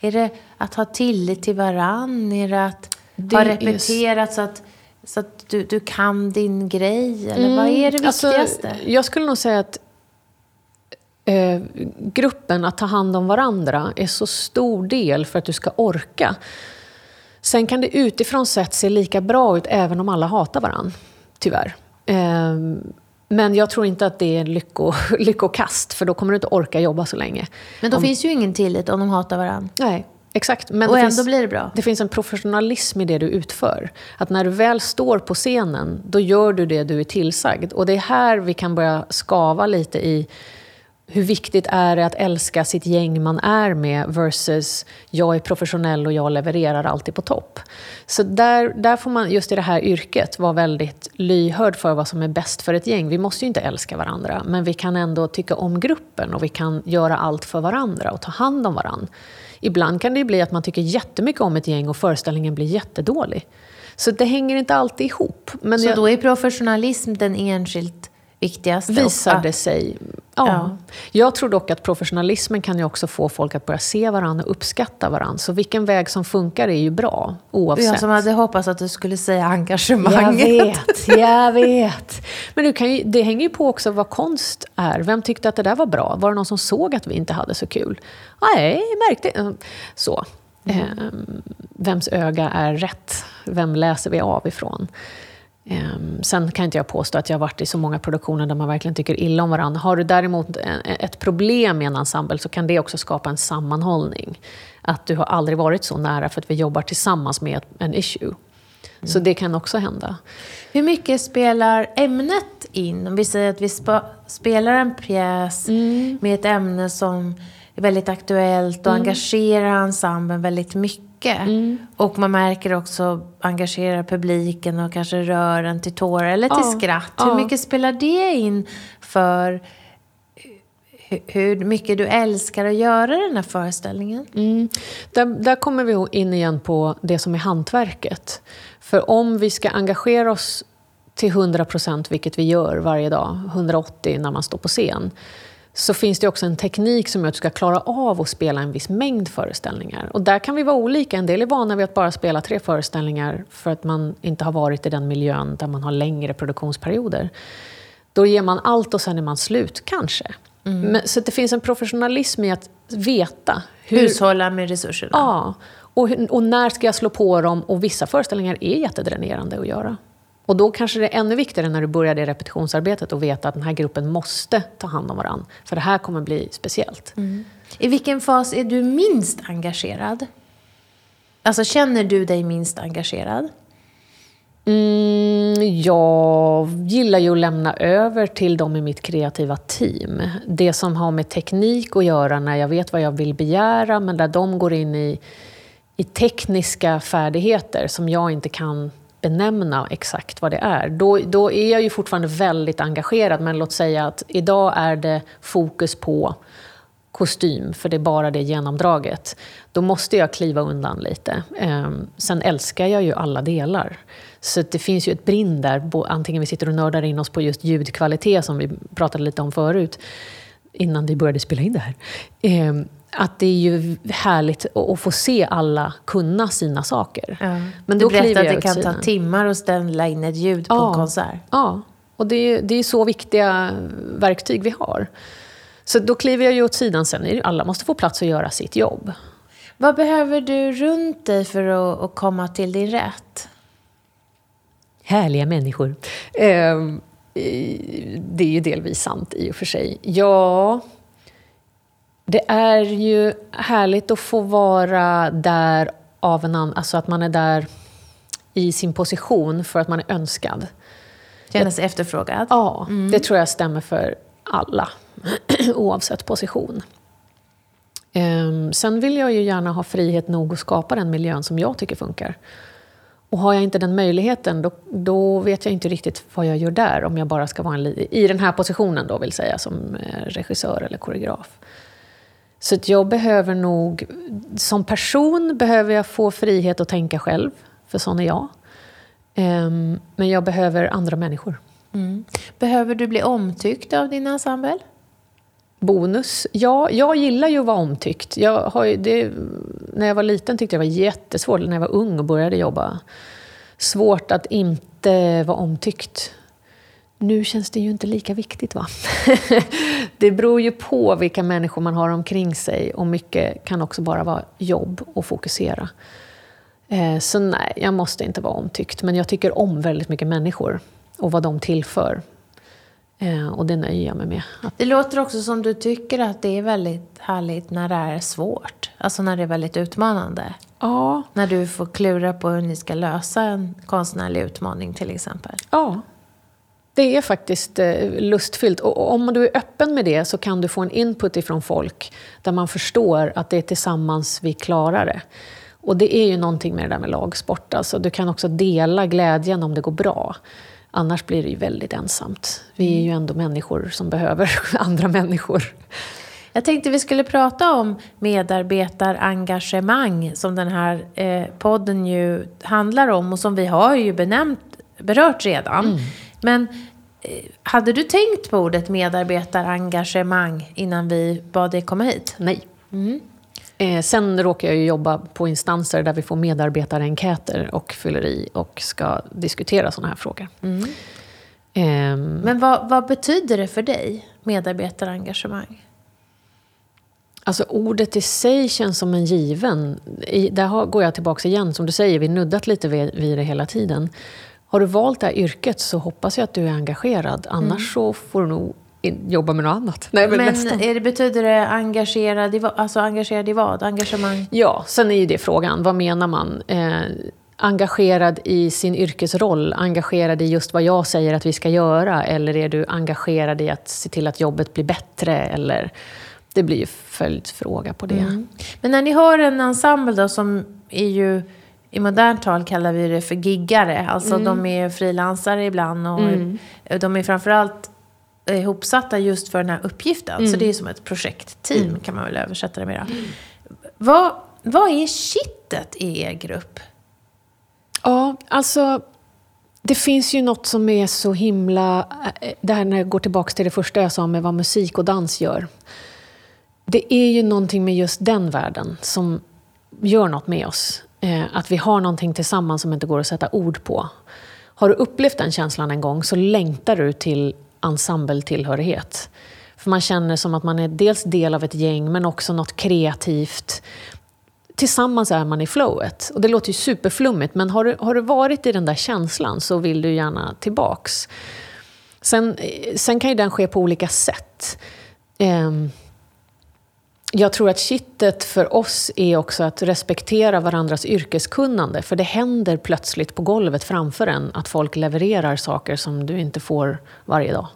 Är det att ha tillit till varann? Är det att Det ha repeterat så att, så att du, du kan din grej? Eller vad är det Alltså, viktigaste? jag skulle nog säga att eh, gruppen, att ta hand om varandra, är så stor del för att du ska orka. Sen kan det utifrån sett se lika bra ut även om alla hatar varandra, tyvärr. Eh, men jag tror inte att det är en lycko, lyckokast, för då kommer du inte orka jobba så länge. Men då om- finns ju ingen tillit om de hatar varandra. Nej, exakt. Men Och det ändå finns, blir det bra. Det finns en professionalism i det du utför. Att när du väl står på scenen, då gör du det du är tillsagd. Och det är här vi kan börja skava lite i hur viktigt är det att älska sitt gäng man är med versus jag är professionell och jag levererar alltid på topp. Så där, där får man just i det här yrket vara väldigt lyhörd för vad som är bäst för ett gäng. Vi måste ju inte älska varandra, men vi kan ändå tycka om gruppen och vi kan göra allt för varandra och ta hand om varandra. Ibland kan det ju bli att man tycker jättemycket om ett gäng och föreställningen blir jättedålig. Så det hänger inte alltid ihop. Men Så jag- då är professionalism den enskilt viktigaste. visar det sig. Ja. Ja. Jag tror dock att professionalismen kan ju också få folk att börja se varandra och uppskatta varandra. Så vilken väg som funkar är ju bra, oavsett. Jag som hade hoppats att du skulle säga Jag engagemanget. vet, jag vet. Men du kan ju, det hänger ju på också vad konst är. Vem tyckte att det där var bra? Var det någon som såg att vi inte hade så kul? Nej, jag märkte Så. Ehm, vems öga är rätt? Vem läser vi av ifrån? Ehm, sen kan inte jag påstå att jag har varit i så många produktioner där man verkligen tycker illa om varandra. Har du däremot en- ett problem i en ensemble så kan det också skapa en sammanhållning. Att du har aldrig varit så nära för att vi jobbar tillsammans med en issue. Så det kan också hända. Hur mycket spelar ämnet in? Om vi säger att vi spelar en pjäs Mm. med ett ämne som är väldigt aktuellt och engagerar ensemblen väldigt mycket. Mm. Och man märker också engagerar publiken och kanske rör en till tårar eller till Ja, skratt. ja. Hur mycket spelar det in för hu- hur mycket du älskar att göra den här föreställningen? Mm. Där, där kommer vi in igen på det som är hantverket. För om vi ska engagera oss till 100 procent, vilket vi gör varje dag, 180 när man står på scen, så finns det också en teknik som gör att du ska klara av att spela en viss mängd föreställningar. Och där kan vi vara olika. En del är vana vid att bara spela tre föreställningar för att man inte har varit i den miljön där man har längre produktionsperioder. Då ger man allt och sen är man slut, kanske. Mm. Men, så det finns en professionalism i att veta. Hur... Hushålla med resurserna. Ja. Och, och när ska jag slå på dem? Och vissa föreställningar är jättedränerande att göra. Och då kanske det är ännu viktigare när du börjar det repetitionsarbetet och veta att den här gruppen måste ta hand om varandra. För det här kommer bli speciellt. Mm. I vilken fas är du minst engagerad? Alltså känner du dig minst engagerad? Mm, jag gillar ju att lämna över till dem i mitt kreativa team. Det som har med teknik att göra när jag vet vad jag vill begära men där de går in i, i tekniska färdigheter som jag inte kan benämna exakt vad det är. Då, då är jag ju fortfarande väldigt engagerad, men låt säga att idag är det fokus på kostym, för det är bara det genomdraget. Då måste jag kliva undan lite. Ehm, sen älskar jag ju alla delar. Så det finns ju ett brinn där, antingen vi sitter och nördar in oss på just ljudkvalitet, som vi pratade lite om förut, innan vi började spela in det här. Ehm, att det är ju härligt att få se alla kunna sina saker. Ja. Men då du berättade att det kan ta timmar att ställa in ett ljud på en konsert. Ja, och det är, det är så viktiga verktyg vi har. Så då kliver jag ju åt sidan sen. Alla måste få plats att göra sitt jobb. Vad behöver du runt dig för att, att komma till din rätt? Härliga människor. Ehm, det är ju delvis sant i och för sig. Ja, det är ju härligt att få vara där av en annan, alltså att man är där i sin position för att man är önskad. Känner sig efterfrågad? Ja, mm. det tror jag stämmer för alla, oavsett position. Um, sen vill jag ju gärna ha frihet nog att skapa den miljön som jag tycker funkar. Och har jag inte den möjligheten, då, då vet jag inte riktigt vad jag gör där, om jag bara ska vara en, i den här positionen då, vill säga, som eh, regissör eller koreograf. Så att jag behöver nog, som person behöver jag få frihet att tänka själv, för sån är jag. Um, men jag behöver andra människor. Mm. Behöver du bli omtyckt av din ensemble? Bonus? Ja, jag gillar ju att vara omtyckt. Jag har det, när jag var liten tyckte jag det var jättesvårt, när jag var ung och började jobba. Svårt att inte vara omtyckt nu känns det ju inte lika viktigt. va? det beror ju på vilka människor man har omkring sig och mycket kan också bara vara jobb och fokusera. Eh, så nej, jag måste inte vara omtyckt. Men jag tycker om väldigt mycket människor och vad de tillför. Eh, och det nöjer jag mig med. Det låter också som du tycker att det är väldigt härligt när det är svårt. Alltså när det är väldigt utmanande. Ja. När du får klura på hur ni ska lösa en konstnärlig utmaning till exempel. Ja, det är faktiskt eh, lustfyllt. Och om du är öppen med det så kan du få en input ifrån folk där man förstår att det är tillsammans vi klarar det. Och det är ju någonting med det där med lagsport. Alltså, du kan också dela glädjen om det går bra. Annars blir det ju väldigt ensamt. Vi är ju ändå människor som behöver andra människor. Jag tänkte vi skulle prata om medarbetarengagemang som den här eh, podden ju handlar om och som vi har ju benämnt, berört redan. Mm. Men eh, hade du tänkt på ordet medarbetarengagemang innan vi bad dig komma hit? Nej. Mm. Eh, sen råkar jag jobba på instanser där vi får medarbetarenkäter och fyller i och ska diskutera sådana här frågor. Mm. Eh, Men vad, vad, betyder det för dig, medarbetarengagemang? Alltså ordet i sig känns som en given. I, där går jag tillbaka igen, som du säger, vi nuddat lite vid, vid det hela tiden. Har du valt det här yrket så hoppas jag att du är engagerad. Annars mm. så får du nog jobba med något annat. Nej, men är det, betyder det engagerad i, alltså engagerad i vad? Engagemang? Ja, sen är ju det frågan. Vad menar man? Eh, engagerad i sin yrkesroll? Engagerad i just vad jag säger att vi ska göra? Eller är du engagerad i att se till att jobbet blir bättre? Eller, det blir ju följdfråga på det. Mm. Men när ni har en ensemble då som är ju i modernt tal kallar vi det för giggare. Alltså mm. de är frilansare ibland och mm. de är framförallt ihopsatta just för den här uppgiften. Mm. Så det är som ett projektteam mm. kan man väl översätta det med. Mm. Vad, vad är kittet i er grupp? Ja, alltså Det finns ju något som är så himla... eh, Det här när jag går tillbaka till det första jag sa med vad musik och dans gör. Det är ju någonting med just den världen som gör något med oss. Eh, att vi har någonting tillsammans som inte går att sätta ord på. Har du upplevt den känslan en gång så längtar du till ensembletillhörighet. För man känner som att man är dels del av ett gäng men också något kreativt. Tillsammans är man i flowet. Och det låter ju superflummigt men har du, har du varit i den där känslan så vill du gärna tillbaks. Sen, eh, sen kan ju den ske på olika sätt. Ehm, jag tror att kittet för oss är också att respektera varandras yrkeskunnande. För det händer plötsligt på golvet framför en att folk levererar saker som du inte får varje dag.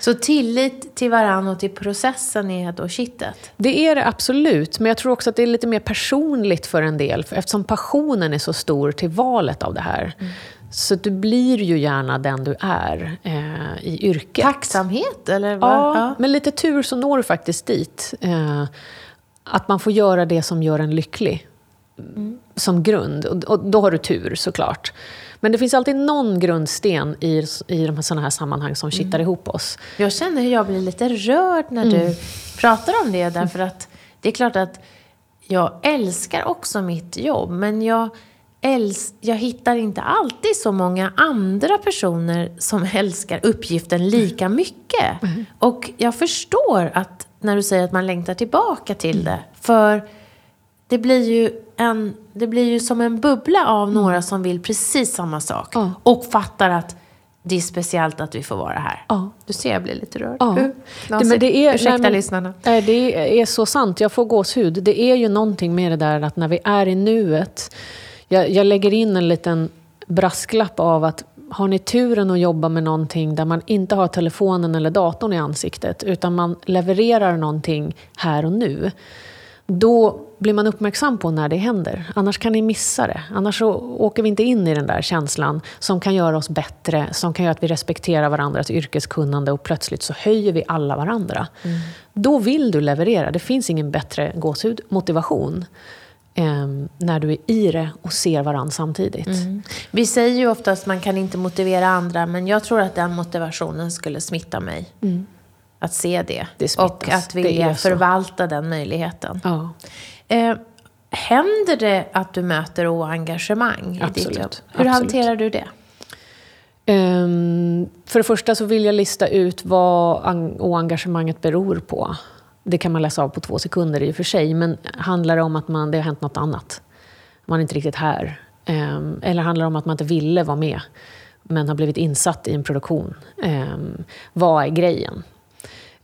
Så tillit till varandra och till processen är då kittet? Det är det absolut, men jag tror också att det är lite mer personligt för en del. För eftersom passionen är så stor till valet av det här. Mm. Så du blir ju gärna den du är eh, i yrket. Tacksamhet? Eller vad? Ja, med lite tur så når du faktiskt dit. Eh, att man får göra det som gör en lycklig. Som grund. Och, och då har du tur såklart. Men det finns alltid någon grundsten i, i de här, såna här sammanhang som kittar ihop oss. Jag känner hur jag blir lite rörd när du pratar om det. Därför att det är klart att jag älskar också mitt jobb. Men jag, äls jag hittar inte alltid så många andra personer som älskar uppgiften lika mycket. Och jag förstår att när du säger att man längtar tillbaka till det. För det blir ju, en, det blir ju som en bubbla av några som vill precis samma sak. Ja. Och fattar att det är speciellt att vi får vara här. Ja. Du ser, jag blir lite rörd. Ja. Det, men det är, Ursäkta nej, men- lyssnarna. Nej, det är så sant. Jag får gåshud. Det är ju någonting med det där att när vi är i nuet. Jag, jag lägger in en liten brasklapp av att har ni turen att jobba med någonting där man inte har telefonen eller datorn i ansiktet utan man levererar någonting här och nu. Då blir man uppmärksam på när det händer. Annars kan ni missa det. Annars åker vi inte in i den där känslan som kan göra oss bättre, som kan göra att vi respekterar varandras yrkeskunnande och plötsligt så höjer vi alla varandra. Då vill du leverera. Det finns ingen bättre gåshud, motivation, när du är i det och ser varandra samtidigt. Vi säger ju ofta att man kan inte motivera andra, men jag tror att den motivationen skulle smitta mig. Att se det. Mm. Det smittas. och att vilja förvalta den möjligheten. Ja. Eh, händer det att du möter oengagemang i ditt Absolut. jobb? Hur Absolut. hanterar du det? Ehm, för det första så vill jag lista ut vad en- oengagemanget beror på. Det kan man läsa av på två sekunder i och för sig, men handlar det om att man, det har hänt något annat? Man är inte riktigt här. Ehm, eller handlar det om att man inte ville vara med, men har blivit insatt i en produktion? Ehm, vad är grejen?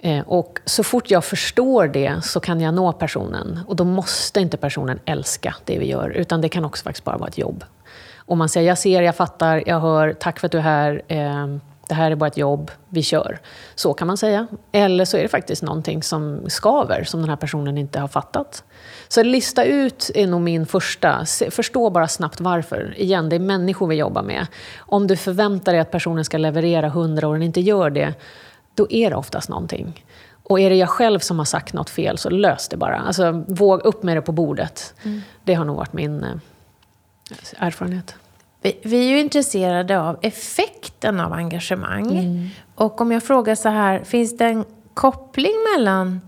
Ehm, och så fort jag förstår det så kan jag nå personen. Och då måste inte personen älska det vi gör, utan det kan också faktiskt bara vara ett jobb. Och man säger, jag ser, jag fattar, jag hör, tack för att du är här, eh, det här är bara ett jobb, vi kör. Så kan man säga. Eller så är det faktiskt någonting som skaver, som den här personen inte har fattat. Så lista ut är nog min första. Förstå bara snabbt varför. Igen, det är människor vi jobbar med. Om du förväntar dig att personen ska leverera hundra och den inte gör det, då är det oftast någonting. Och är det jag själv som har sagt något fel, så lös det bara. Alltså, våg upp med det på bordet. Det har nog varit min eh, erfarenhet. Vi, vi är ju intresserade av effekten av engagemang. Mm. Och om jag frågar så här, finns det en koppling mellan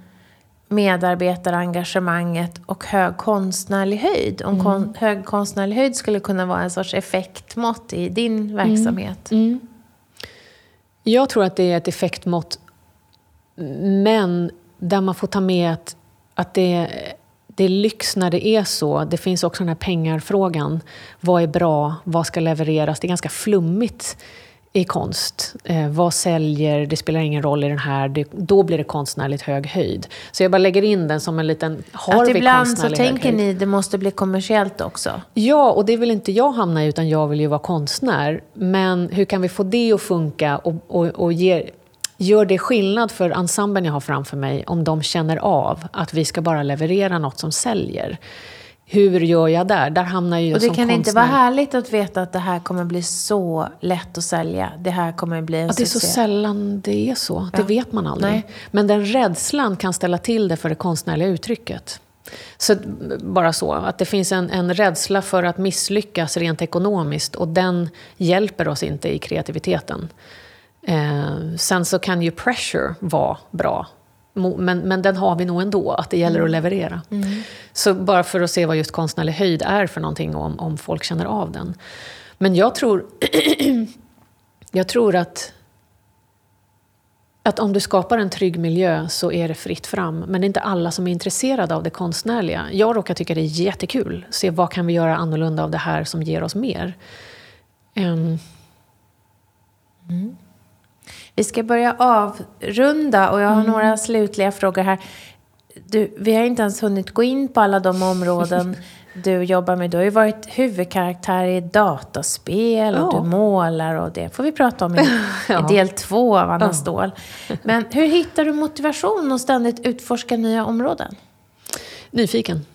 medarbetarengagemanget och hög konstnärlig höjd? Om Mm. kon, hög konstnärlig höjd skulle kunna vara en sorts effektmått i din verksamhet. Mm. Jag tror att det är ett effektmått, men där man får ta med att, att det, det är lyx när det är så. Det finns också den här pengarfrågan. Vad är bra? Vad ska levereras? Det är ganska flummigt i konst. Eh, vad säljer? Det spelar ingen roll i den här. Det, då blir det konstnärligt hög höjd. Så jag bara lägger in den som en liten... Har Att vi ibland så tänker höjd? ni det måste bli kommersiellt också. Ja, och det vill inte jag hamna i, utan jag vill ju vara konstnär. Men hur kan vi få det att funka och, och, och ge, gör det skillnad för ensemblen jag har framför mig om de känner av att vi ska bara leverera något som säljer? Hur gör jag där? Där hamnar ju jag Och det som kan konstnär. inte vara härligt att veta att det här kommer bli så lätt att sälja. Det här kommer bli en Ja, det är så sällan det är så. Det Ja. vet man aldrig. Nej. Men den rädslan kan ställa till det för det konstnärliga uttrycket. Så bara så, att det finns en, en rädsla för att misslyckas rent ekonomiskt och den hjälper oss inte i kreativiteten. Eh, sen så kan ju pressure vara bra, men, men den har vi nog ändå, att det gäller mm. att leverera. Mm. Så bara för att se vad just konstnärlig höjd är för någonting, om, om folk känner av den. Men jag tror, jag tror att att om du skapar en trygg miljö så är det fritt fram. Men det är inte alla som är intresserade av det konstnärliga. Jag råkar tycka det är jättekul. Se vad kan vi göra annorlunda av det här som ger oss mer. Um. Mm. Vi ska börja avrunda och jag har mm. några slutliga frågor här. Du, vi har inte ens hunnit gå in på alla de områden du jobbar med. Du har ju varit huvudkaraktär i dataspel och ja. du målar och det får vi prata om i, ja. i del två av Anna ja. Ståhl. Men hur hittar du motivation att ständigt utforska nya områden? Nyfiken.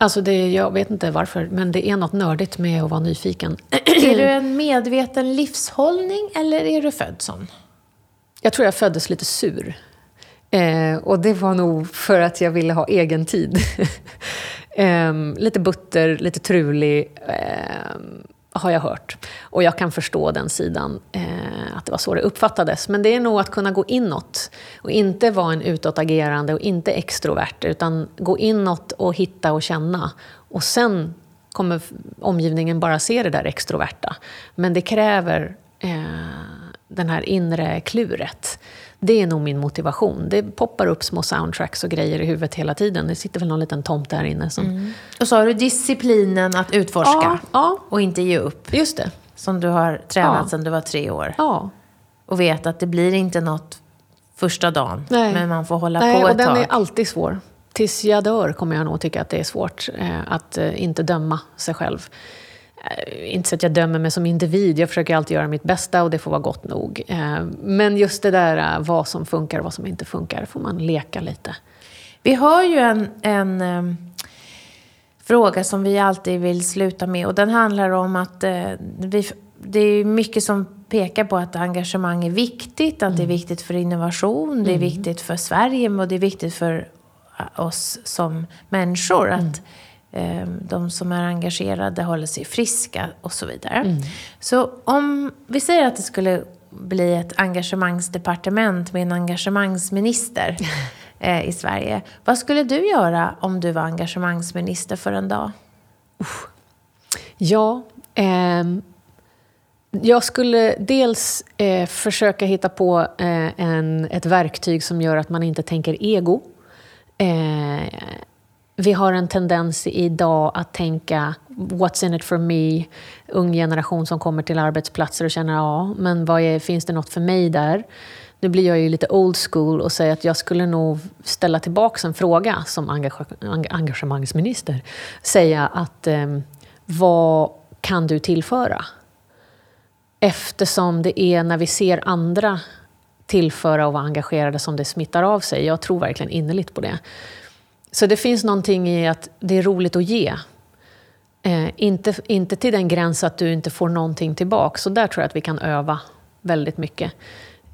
Alltså det, jag vet inte varför, men det är något nördigt med att vara nyfiken. Är du en medveten livshållning eller är du född sån? Jag tror jag föddes lite sur. Eh, och det var nog för att jag ville ha egen tid. eh, lite butter, lite trulig, eh, har jag hört. Och jag kan förstå den sidan, eh, att det var så det uppfattades. Men det är nog att kunna gå inåt och inte vara en utåtagerande och inte extrovert, utan gå inåt och hitta och känna. Och sen kommer omgivningen bara se det där extroverta. Men det kräver eh, den här inre kluret. Det är nog min motivation. Det poppar upp små soundtracks och grejer i huvudet hela tiden. Det sitter väl någon liten tomt där inne. Som... Mm. Och så har du disciplinen att utforska ja, ja. och inte ge upp. Just det. Som du har tränat ja. sedan du var tre år. Ja. Och vet att det blir inte något första dagen. Nej. Men man får hålla Nej, på ett och den tag. är alltid svår. Tills jag dör kommer jag nog tycka att det är svårt eh, att eh, inte döma sig själv. Eh, inte så att jag dömer mig som individ, jag försöker alltid göra mitt bästa och det får vara gott nog. Eh, men just det där eh, vad som funkar och vad som inte funkar, får man leka lite. Vi har ju en, en um, fråga som vi alltid vill sluta med och den handlar om att uh, vi, det är mycket som pekar på att engagemang är viktigt, att det är mm. viktigt för innovation, mm. det är mm. viktigt för Sverige och det är viktigt för oss som människor. Att, mm de som är engagerade håller sig friska och så vidare. Mm. Så om vi säger att det skulle bli ett engagemangsdepartement med en engagemangsminister eh, i Sverige. Vad skulle du göra om du var engagemangsminister för en dag? Ja, eh, jag skulle dels eh, försöka hitta på eh, en, ett verktyg som gör att man inte tänker ego. Vi har en tendens idag att tänka what's in it for me? Ung generation som kommer till arbetsplatser och känner ja, men vad är, finns det något för mig där? Nu blir jag ju lite old school och säger att jag skulle nog ställa tillbaka en fråga som engagemangsminister. Säga att eh, vad kan du tillföra? Eftersom det är när vi ser andra tillföra och vara engagerade som det smittar av sig. Jag tror verkligen innerligt på det. Så det finns någonting i att det är roligt att ge. Eh, inte, inte till den gräns att du inte får någonting tillbaka. Så där tror jag att vi kan öva väldigt mycket.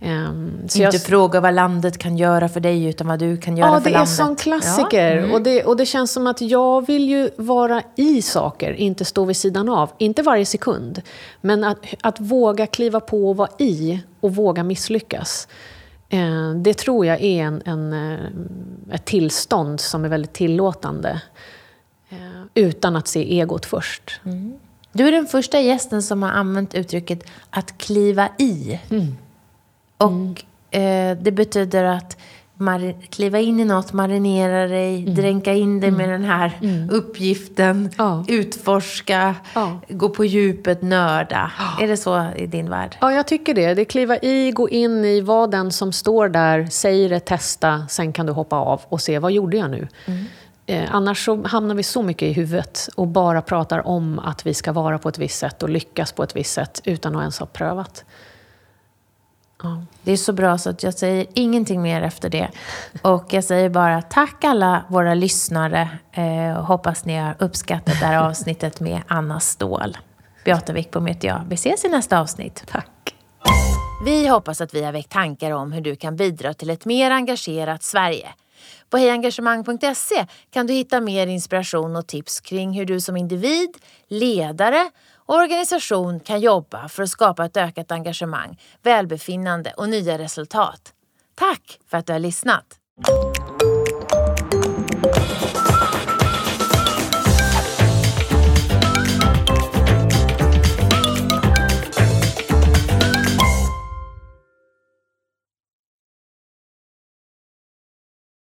Um, inte jag... fråga vad landet kan göra för dig, utan vad du kan göra ja, för landet. Ja, det är sån klassiker. Ja. Mm. Och, det, och det känns som att jag vill ju vara i saker, inte stå vid sidan av. Inte varje sekund, men att, att våga kliva på och vara i och våga misslyckas. Eh, det tror jag är en, en, eh, ett tillstånd som är väldigt tillåtande. Eh, utan att se egot först. Mm. Du är den första gästen som har använt uttrycket att kliva i. Mm. Och mm. det betyder att kliva in i något, marinera dig, mm. dränka in dig mm. med den här mm. uppgiften, ja. utforska, ja. gå på djupet, nörda. Ja. Är det så i din värld? Ja, jag tycker det. Det är kliva i, gå in i, vad den som står där säger det, testa, sen kan du hoppa av och se vad gjorde jag nu? Mm. Eh, annars så hamnar vi så mycket i huvudet och bara pratar om att vi ska vara på ett visst sätt och lyckas på ett visst sätt utan att ens ha prövat. Det är så bra så att jag säger ingenting mer efter det. Och jag säger bara tack alla våra lyssnare. Eh, hoppas ni har uppskattat det här avsnittet med Anna Ståhl. Beata Wickbom heter jag. Vi ses i nästa avsnitt. Tack. Vi hoppas att vi har väckt tankar om hur du kan bidra till ett mer engagerat Sverige. På hejengagemang.se kan du hitta mer inspiration och tips kring hur du som individ, ledare organisation kan jobba för att skapa ett ökat engagemang, välbefinnande och nya resultat. Tack för att du har lyssnat!